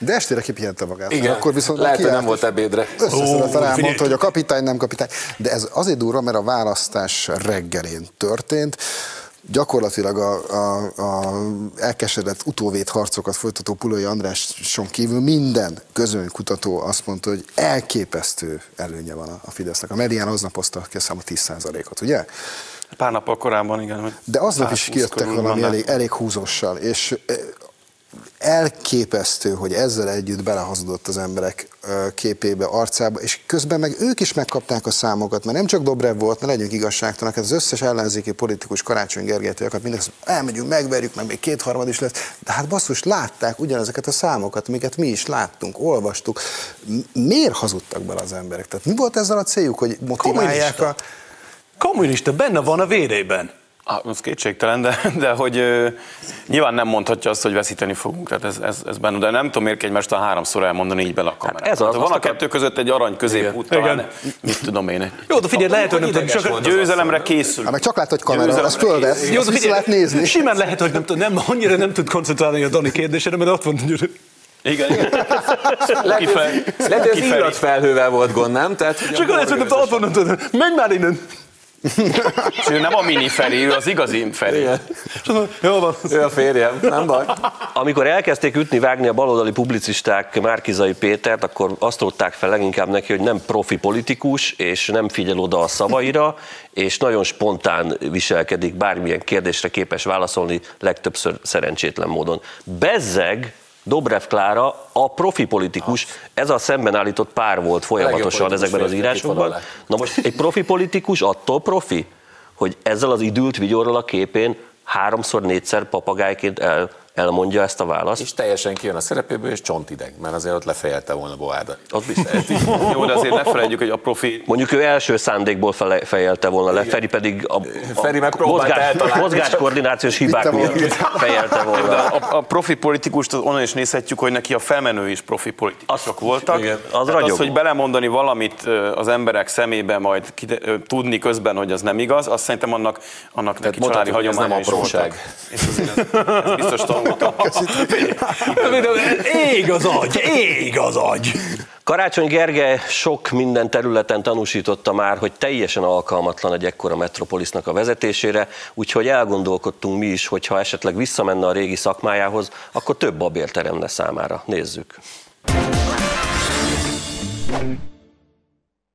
De estére kipihente magát. Igen, Akkor viszont lehet, hogy nem volt ebédre. Összeszedetlen Ó, elmondta, figyelj. hogy a kapitány nem kapitány. De ez azért durva, mert a választás reggelén történt. Gyakorlatilag a, a, a elkeseredett utóvét harcokat folytató Pulai Andráson kívül minden közönkutató azt mondta, hogy elképesztő előnye van a- a Fidesznek. A medián aznap hozta ki a 10%-ot, ugye? Pár nappal korábban, igen. De aznap is 120 kijöttek valami elég, elég húzossal, és eh, elképesztő, hogy ezzel együtt belehazudott az emberek képébe, arcába, és közben meg ők is megkapták a számokat, mert nem csak Dobrev volt, ne legyünk igazságtalanak, az összes ellenzéki politikus Karácsony Gergelytől, akart azt mondja, elmegyünk, megverjük, meg még kétharmad is lesz, de hát basszus, látták ugyanezeket a számokat, amiket mi is láttunk, olvastuk. Miért hazudtak bele az emberek? Tehát mi volt ezzel a céljuk, hogy motiválják a... Kommunista, benne van a vérében. Ah, az kétségtelen, de, de hogy ö, nyilván nem mondhatja azt, hogy veszíteni fogunk, tehát ez, ez, ez benne, de nem tudom miért egymást a háromszor elmondani így bele a kamerát. ez az, Hát, van a kettő között egy arany középút, talán, Igen. mit tudom én. Jó, de figyelj, lehet, hogy nem tudom, csak... Győzelemre készül. Hát meg csak lát, hogy kamera, az fölvesz. Jó, de vissza lehet nézni. Simán lehet, hogy nem, tud, nem, annyira nem tud koncentrálni a Dani kérdésére, mert ott van, hogy Igen, igen. Lehet, hogy- lehet, az illatfelhővel volt gond, nem? Tehát, csak lehet, hogy ott van, menj már innen. És ő nem a mini Feri, ő az igazi Feri. Igen. Jó van. Ő a férjem, nem baj. Amikor elkezdték ütni, vágni a baloldali publicisták Márkizai Pétert, akkor azt rótták fel leginkább neki, hogy nem profi politikus, és nem figyel oda a szavaira, és nagyon spontán viselkedik, bármilyen kérdésre képes válaszolni, legtöbbször szerencsétlen módon. Bezzeg Dobrev Klára a profi politikus, ez a szemben állított pár volt folyamatosan ezekben az írásokban. Na most egy profi politikus attól profi, hogy ezzel az idült vigyorral a képén háromszor, négyszer papagájként elmondja ezt a választ. És teljesen kijön a szerepéből, és csontideg, mert azért ott lefejelte volna Boárda. Az biztos. Jó, de azért ne felejtjük, hogy a profi... Mondjuk ő első szándékból fele, fejelte volna le, Feri pedig a, a Feri meg mozgás, mozgáskoordinációs hibák miatt volna. fejelte De volna. a, a profi politikust onnan is nézhetjük, hogy neki a felmenő is profi politikusok Az- voltak. igen, az az, hogy belemondani valamit az emberek szemébe, majd kide, tudni közben, hogy az nem igaz, azt szerintem annak, annak neki családi hagyománya is voltak. És azért ez, ez biztos tanultam. Ég az agy, ég az agy. Karácsony Gergely sok minden területen tanúsította már, hogy teljesen alkalmatlan egy ekkora metropolisznak a vezetésére, úgyhogy elgondolkodtunk mi is, hogy ha esetleg visszamenne a régi szakmájához, akkor több babér teremne számára. Nézzük.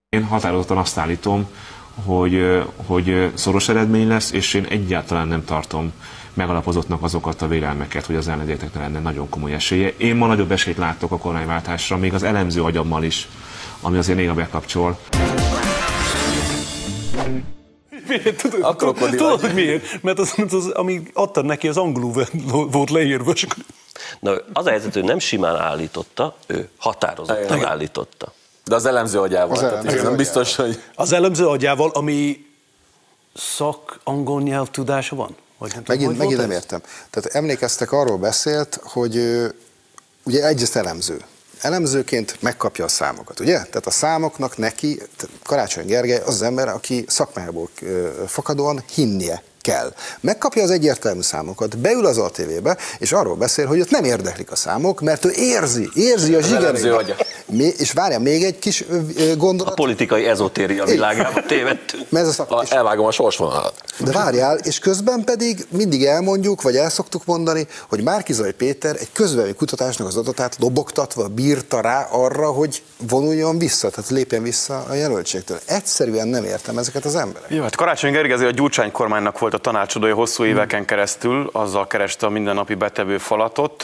Én határozottan azt állítom, hogy, hogy szoros eredmény lesz, és én egyáltalán nem tartom megalapozottnak azokat a vélelmeket, hogy az ellenzéknek lenne nagyon komoly esélye. Én ma nagyobb esélyt látok a kormányváltásra, még az elemző agyammal is, ami azért néha bekapcsol. Miért? Tudod, A krokodil tudod, hogy miért? Mert az, az, az, amíg adtad neki, az angolul volt leírva, és akkor Na, az a helyzet, hogy nem simán állította, ő határozottan Igen. állította. De az elemző agyával. Az Tehát elemző agyával. biztos, hogy... az elemző agyával, ami szak angol nyelv tudása van? Vagy nem tudom, Megint, hogy megint volt nem ez? értem. Tehát emlékeztek, arról beszélt, hogy ugye egyrészt elemző. Elemzőként megkapja a számokat, ugye? Tehát a számoknak neki, Karácsony Gergely az az ember, aki szakmájából fakadóan hinnie kell. Megkapja az egyértelmű számokat, beül az ATV-be, és arról beszél, hogy ott nem érdeklik a számok, mert ő érzi, érzi a. Mi- És várjál, még egy kis ö, A gondolat, politikai ezotéria világába tévedtünk. mert ez a szak... A, és- elvágom a sorsvonalat. de várjál, és közben pedig mindig elmondjuk, vagy el szoktuk mondani, hogy Márkizai Péter egy közvelmi kutatásnak az adatát lobogtatva bírta rá arra, hogy vonuljon vissza, tehát lépjen vissza a jelöltségtől. Egyszerűen nem értem ezeket az emberek. Jó, hát Karácsony Gergely azért a Gyurcsány kormánynak volt a tanácsadója hosszú éveken keresztül, azzal kereste a mindennapi betevő falatot.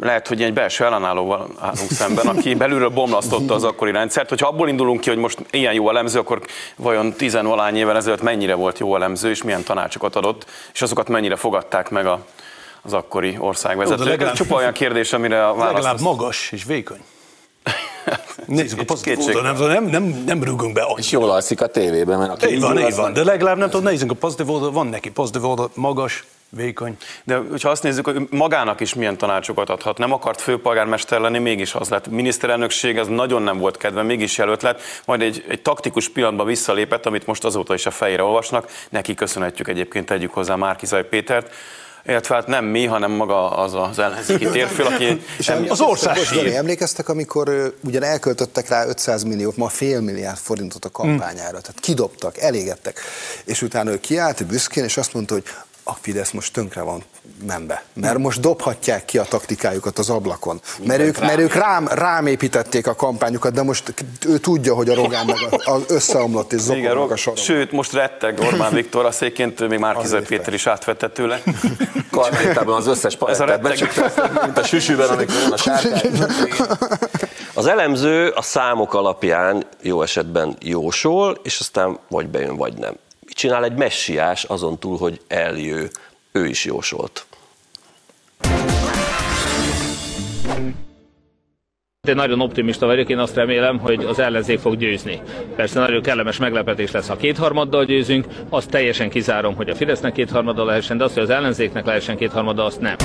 Lehet, hogy egy belső ellenállóval állunk szemben, aki belülről bomlasztotta az akkori rendszert. Hogyha abból indulunk ki, hogy most ilyen jó elemző, akkor vajon tizenvalány évvel ezelőtt mennyire volt jó elemző, és milyen tanácsokat adott, és azokat mennyire fogadták meg a, az akkori országvezetők. Ez legalább- csupa olyan kérdés, amire a választ... Legalább magas és vékony. Nézzük a pozitív oldalon, nem, nem, nem, rúgunk be És jól alszik a tévében, mert aki Így van, így van, de legalább nem tudom, nézzünk a pozitív oldal, van neki pozitív oldal, magas, vékony. De hogyha azt nézzük, hogy magának is milyen tanácsokat adhat, nem akart főpolgármester lenni, mégis az lett. Miniszterelnökség, ez nagyon nem volt kedve, mégis jelölt lett, majd egy, egy taktikus pillanatban visszalépett, amit most azóta is a fejére olvasnak. Neki köszönhetjük egyébként, tegyük hozzá Márkizaj Pétert, illetve hát nem mi, hanem maga az az ellenzéki térfél, aki És Az ország sír. emlékeztek, amikor ugyan elköltöttek rá 500 milliót, ma fél milliárd forintot a kampányára, tehát kidobtak, elégettek, és utána ő kiállt büszkén, és azt mondta, hogy a Fidesz most tönkre van menve, mert most dobhatják ki a taktikájukat az ablakon, mert ők, mert ők rám, rám építették a kampányukat, de most ő tudja, hogy a Rogán meg a, a összeomlott és zokognak a soron. sőt, most retteg Orbán Viktor, a széként még Márkizaj Azért Péter is átvette tőle. Karmétában az összes palettát becsukta, mint a süsűben, amikor van a sárkány. Az elemző a számok alapján jó esetben jósol, és aztán vagy bejön, vagy nem. Csinál egy messiás azon túl, hogy eljő? Ő is jósolt. Én nagyon optimista vagyok, én azt remélem, hogy az ellenzék fog győzni. Persze nagyon kellemes meglepetés lesz, ha kétharmaddal győzünk, azt teljesen kizárom, hogy a Fidesznek kétharmaddal lehessen, de azt, hogy az ellenzéknek lehessen kétharmaddal, azt nem.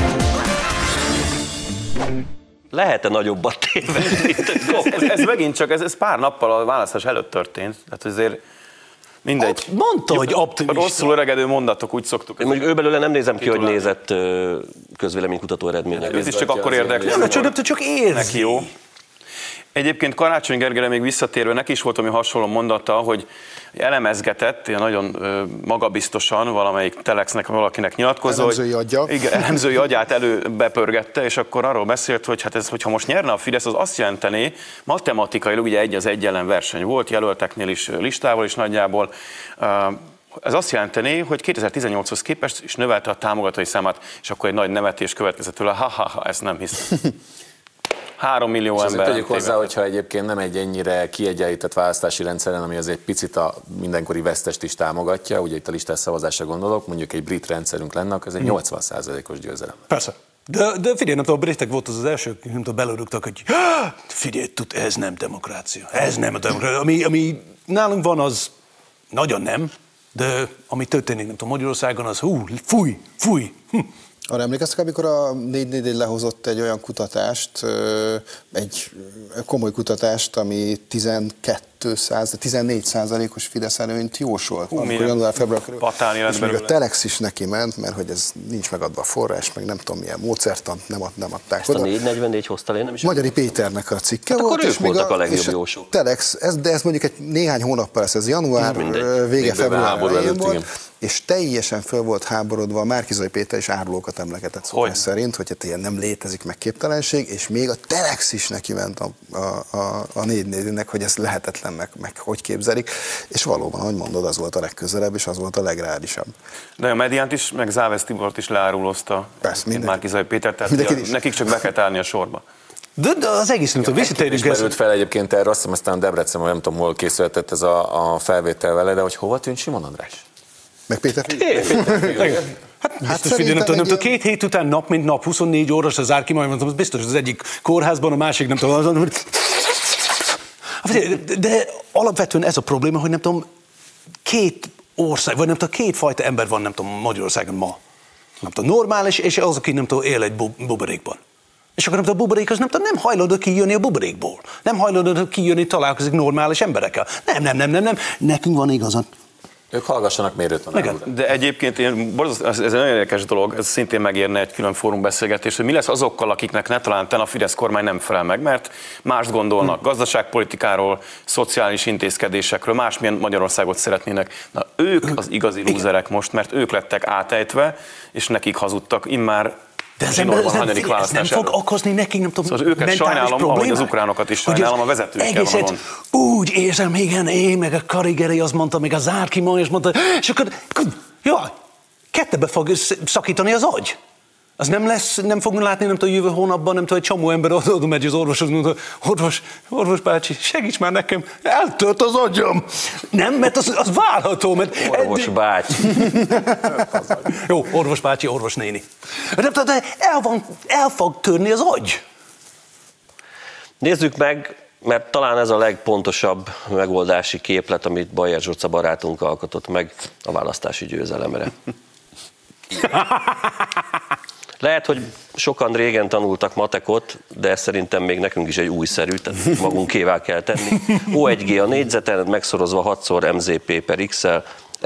Lehet-e nagyobbat tévedni? Ez, ez megint csak, ez, ez pár nappal a választás előtt történt, tehát azért mindegy. Mondta, hogy optimista. Rosszul öregedő mondatok, úgy szoktuk. Én mondjuk őbelőle nem nézem ki, hogy nézett közvéleménykutató eredményeket. Ez is csak akkor érdekli. Nem, csak, csak érzi. Jó. Egyébként Karácsony Gergelyre még visszatérve, neki is volt ami hasonló mondata, hogy elemezgetett, ilyen nagyon magabiztosan valamelyik telexnek valakinek nyilatkozó, Elemzői hogy, agya. Igen, elemzői agyát előbepörgette, és akkor arról beszélt, hogy hát ez, hogyha most nyerne a Fidesz, az azt jelentené, matematikailag ugye egy az egy ellen verseny volt, jelölteknél is listával is nagyjából, ez azt jelenteni, hogy 2018-hoz képest is növelte a támogatói számát, és akkor egy nagy nevetés következett tőle, ha-ha-ha, ezt nem hiszem. Három millió És ember. tegyük hozzá, hogyha egyébként nem egy ennyire kiegyenlített választási rendszeren, ami azért picit a mindenkori vesztest is támogatja, ugye itt a listás szavazásra gondolok, mondjuk egy brit rendszerünk lenne, akkor ez egy 80%-os győzelem. Persze. De, de figyelj, nem tudom, a britek volt az az első, nem tudom, belőrögtek, hogy figyelj, tud, ez nem demokrácia. Ez nem a demokrácia. Ami, ami nálunk van, az nagyon nem, de ami történik, nem tudom, Magyarországon, az hú, fúj, fúj. Hm. Arra emlékeztek, amikor a 444 lehozott egy olyan kutatást, egy komoly kutatást, ami 12 14 százalékos Fidesz előnyt jósolt, Hú, amikor január-február körül. És még a Telex is neki ment, mert hogy ez nincs megadva a forrás, meg nem tudom milyen módszertant nem, ad, nem adták Ezt oda. a 444 hoztál én nem is. Magyari Péternek a cikke hát volt. Akkor és ők voltak a, a legjobb jósok. Telex, ez, de ez mondjuk egy néhány hónappal lesz, ez január vége, február volt és teljesen föl volt háborodva, a Márkizai Péter is árulókat emlegetett szó hogy? szerint, hogy hát ilyen nem létezik meg képtelenség, és még a Telex is neki ment a, a, a, a négy nézőnek, hogy ez lehetetlen, meg, meg hogy képzelik, és valóban, ahogy mondod, az volt a legközelebb, és az volt a legreálisabb. De a Mediánt is, meg Závesz Tibort is leárulózta Persze, Márkizai Péter, tehát a, nekik csak be kell állni a sorba. De, de az egész nem tudom, visszatérjünk ezt. merült fel egyébként erre, azt hiszem aztán Debrecen, nem tudom, hol készülhetett ez a, a felvétel vele, de hogy hova tűnt Simon András? Meg Péter Hát, hát biztos, hogy nem tudom, nem tudom, két hét után nap, mint nap, 24 órás az árki, majd mondtam, biztos az egyik kórházban, a másik nem tudom, azon, de alapvetően ez a probléma, hogy nem tudom, két ország, vagy nem tudom, két fajta ember van, nem tudom, Magyarországon ma. Nem tudom, normális, és az, aki nem tudom, él egy buborékban. És akkor a buborék az nem, tudom, nem hajlandó kijönni a buborékból. Nem hajlandó kijönni, találkozik normális emberekkel. Nem, nem, nem, nem, nem. Nekünk van igazad. Ők hallgassanak mérőt De egyébként én, ez egy nagyon érdekes dolog, ez szintén megérne egy külön fórum beszélgetés, hogy mi lesz azokkal, akiknek ne talán a Fidesz kormány nem felel meg, mert mást gondolnak hm. gazdaságpolitikáról, szociális intézkedésekről, másmilyen Magyarországot szeretnének. Na ők az igazi lúzerek most, mert ők lettek átejtve, és nekik hazudtak immár de ez, ember, ez, nem, ez nem fog okozni nekik, nem tudom, szóval őket sajnálom, problémák? ahogy az ukránokat is sajnálom, a vezetőkkel van úgy érzem, igen, én, meg a Karigeri azt mondta, meg a Zárki ma is mondta, és akkor, jaj, kettebe fog szakítani az agy. Az nem lesz, nem fogunk látni, nem tudom, jövő hónapban, nem tudom, egy csomó ember oda, oda megy az orvoshoz, mondja, orvos, orvos bácsi, segíts már nekem, eltölt az agyam. Nem, mert az, az várható, mert... Orvos bácsi. Jó, orvos bácsi, orvos néni. De, de el, van, el fog törni az agy. Nézzük meg, mert talán ez a legpontosabb megoldási képlet, amit Bajer Zsoca barátunk alkotott meg a választási győzelemre. Lehet, hogy sokan régen tanultak matekot, de szerintem még nekünk is egy újszerű, tehát magunkével kell tenni. O1G a négyzeten, megszorozva 6-szor MZP per XL,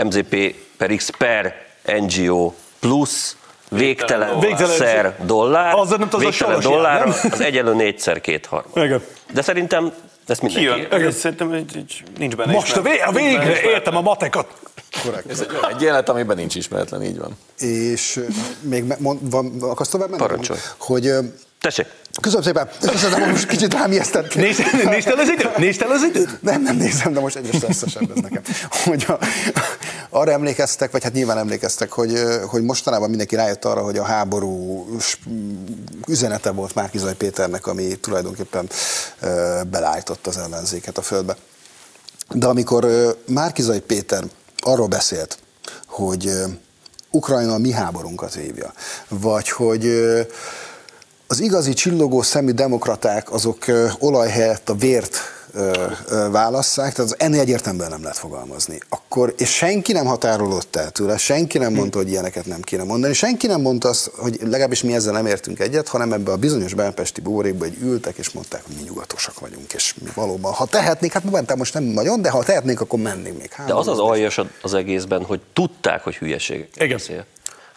MZP per X per NGO plusz végtelen, végtelen szer dollár, az, nem az végtelen dollár, nem? az egyelő négyszer két harmad. De szerintem ezt mindenki... Kijön. Szerintem nincs benne Most a, vé- a végre értem a matekat. Korrekt. Ez egy, egy jelenet, amiben nincs ismeretlen, így van. És még mond, van, akarsz tovább menni? Parancsolj. Hogy Tessék. Köszönöm szépen. Köszönöm, de most kicsit rám ijesztett. Nézd, nézd el az időt? Nézd el az időt? Nem, nem nézem, de most egyre stresszesebb ez nekem. Hogy a, arra emlékeztek, vagy hát nyilván emlékeztek, hogy, hogy mostanában mindenki rájött arra, hogy a háború üzenete volt Márkizaj Péternek, ami tulajdonképpen belállított az ellenzéket a földbe. De amikor Márkizaj Péter arról beszélt, hogy Ukrajna a mi háborunkat vívja, vagy hogy az igazi csillogó szemű demokraták azok olaj helyett a vért válasszák, tehát az ennél egyértelműen nem lehet fogalmazni. Akkor, és senki nem határolott el tőle, senki nem mondta, hogy ilyeneket nem kéne mondani, senki nem mondta azt, hogy legalábbis mi ezzel nem értünk egyet, hanem ebbe a bizonyos belpesti bórékba egy ültek, és mondták, hogy mi nyugatosak vagyunk, és mi valóban, ha tehetnénk, hát momentan most nem nagyon, de ha tehetnénk, akkor mennénk még. de az az aljas az egészben, hogy tudták, hogy hülyeség. Igen.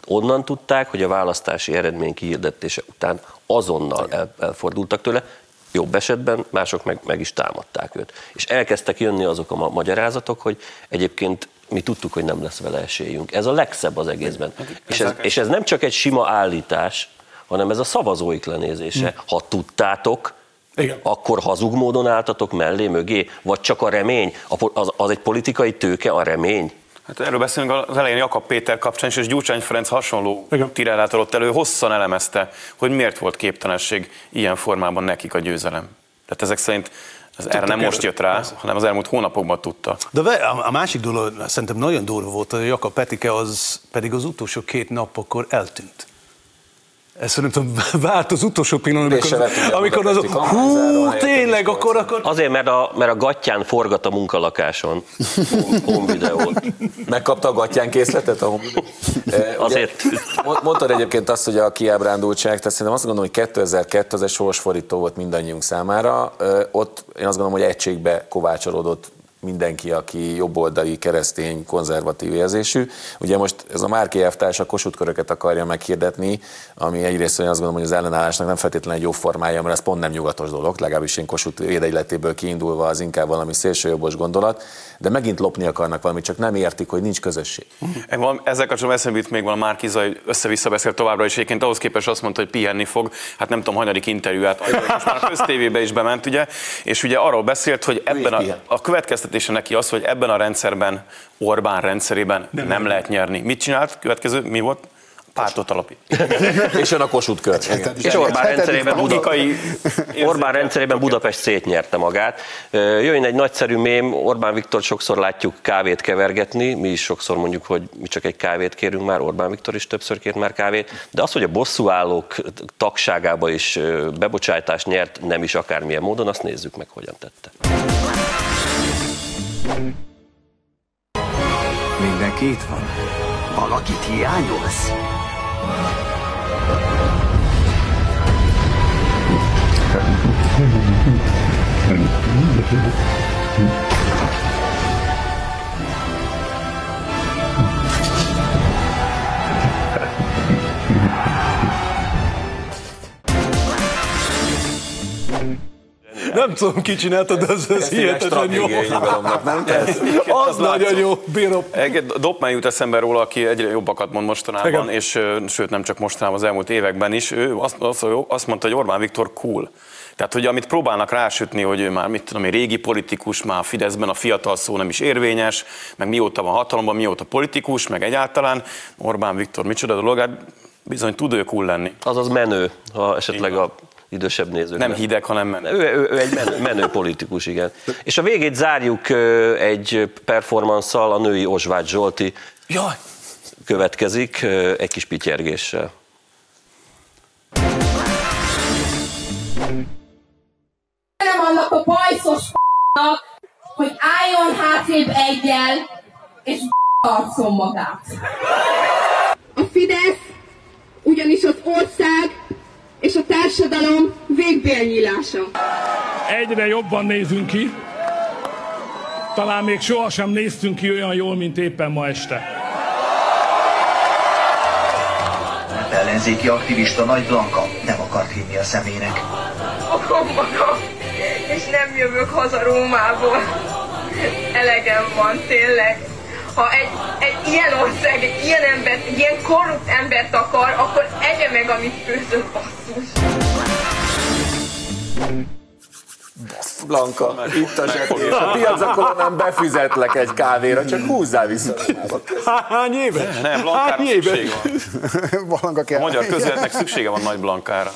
Onnan tudták, hogy a választási eredmény kihirdetése után azonnal el, elfordultak tőle, jobb esetben mások meg, meg is támadták őt. És elkezdtek jönni azok a magyarázatok, hogy egyébként mi tudtuk, hogy nem lesz vele esélyünk. Ez a legszebb az egészben. És ez, és ez nem csak egy sima állítás, hanem ez a szavazóik lenézése. Ha tudtátok, igen. akkor hazug módon álltatok mellé, mögé, vagy csak a remény, az, az egy politikai tőke, a remény. Hát erről beszélünk az elején Jakab Péter kapcsán, és Gyurcsány Ferenc hasonló tirálát ott elő, hosszan elemezte, hogy miért volt képtelenség ilyen formában nekik a győzelem. Tehát ezek szerint ez erre nem most jött rá, hanem az elmúlt hónapokban tudta. De a másik dolog, szerintem nagyon durva volt, hogy Jakab Petike az pedig az utolsó két nap akkor eltűnt. Ez nem tudom, vált az utolsó pillanat, És se amikor, amikor az, hú, tényleg, akkor, akkor Azért, mert a, mert a gatyán forgat a munkalakáson. Home videót. Megkapta a gatyán készletet? A Azért. Mondtad egyébként azt, hogy a kiábrándultság, tehát szerintem azt gondolom, hogy 2002 az egy sorsfordító volt mindannyiunk számára. Ott én azt gondolom, hogy egységbe kovácsolódott mindenki, aki jobboldali, keresztény, konzervatív érzésű. Ugye most ez a Márki elvtárs a Kossuth akarja meghirdetni, ami egyrészt olyan azt gondolom, hogy az ellenállásnak nem feltétlenül egy jó formája, mert ez pont nem nyugatos dolog, legalábbis én Kossuth védegyletéből kiindulva az inkább valami szélsőjobbos gondolat, de megint lopni akarnak valamit, csak nem értik, hogy nincs közösség. Ezzel kapcsolatban eszembe jut még van a Márkiza, hogy össze-vissza beszél továbbra, és egyébként ahhoz képest azt mondta, hogy pihenni fog. Hát nem tudom, hanyadik interjúját, most már köztévébe is bement, ugye, és ugye arról beszélt, hogy ebben a, a következtetése neki az, hogy ebben a rendszerben, Orbán rendszerében nem, nem lehet nyerni. Mit csinált? Következő, mi volt? pártot alapít. és jön a Kossuth kör. És Orbán rendszerében, logikai Orbán rendszerében Budapest szétnyerte magát. Jöjjön egy nagyszerű mém, Orbán Viktor sokszor látjuk kávét kevergetni, mi is sokszor mondjuk, hogy mi csak egy kávét kérünk már, Orbán Viktor is többször kért már kávét, de az, hogy a bosszúállók tagságába is bebocsátást nyert, nem is akármilyen módon, azt nézzük meg, hogyan tette. Mindenki itt van? Valakit hiányolsz? Nem tudom, ki csinálta, de az, az hihetetlen jó. nem az nagyon jó, bírom. Dopman jut eszembe róla, aki egyre jobbakat mond mostanában, Igen. és sőt nem csak mostanában, az elmúlt években is. Ő azt, azt mondta, hogy Orbán Viktor cool. Tehát, hogy amit próbálnak rásütni, hogy ő már, mit tudom, egy régi politikus, már a Fideszben a fiatal szó nem is érvényes, meg mióta van hatalomban, mióta politikus, meg egyáltalán Orbán Viktor micsoda dolog, hát bizony tud ő cool lenni. Azaz menő, ha esetleg a idősebb nézők. Nem hideg, hanem menő. Ő, ő, ő egy menő, menő politikus, igen. És a végét zárjuk egy performanszal, a női Osvágy Zsolti Jaj. következik egy kis pityergéssel. Nem annak a bajszos hogy álljon hátrébb egyel, és arcon magát. A Fidesz ugyanis az ország és a társadalom végbélnyílása. Egyre jobban nézünk ki. Talán még sohasem néztünk ki olyan jól, mint éppen ma este. Ellenzéki aktivista Nagy Blanka nem akart hinni a szemének. Okom magam, és nem jövök haza Rómából. Elegem van, tényleg ha egy, egy ilyen ország, egy ilyen ember, egy ilyen korrupt embert akar, akkor egye meg, amit főzött, basszus. Blanka, itt a zsebés. A piacokon nem befizetlek egy kávéra, csak húzzál vissza. Hány éve? Nem, Blankára szükség van. Blanka kell. A magyar közéletnek szüksége van nagy Blankára.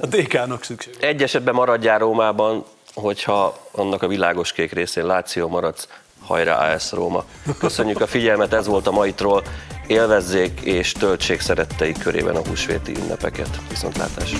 A DK-nak szükség. Egy esetben maradjál Rómában, hogyha annak a világos kék részén Láció maradsz, hajrá AS Róma. Köszönjük a figyelmet, ez volt a maitról. Élvezzék és töltsék szeretteik körében a húsvéti ünnepeket. Viszontlátásra!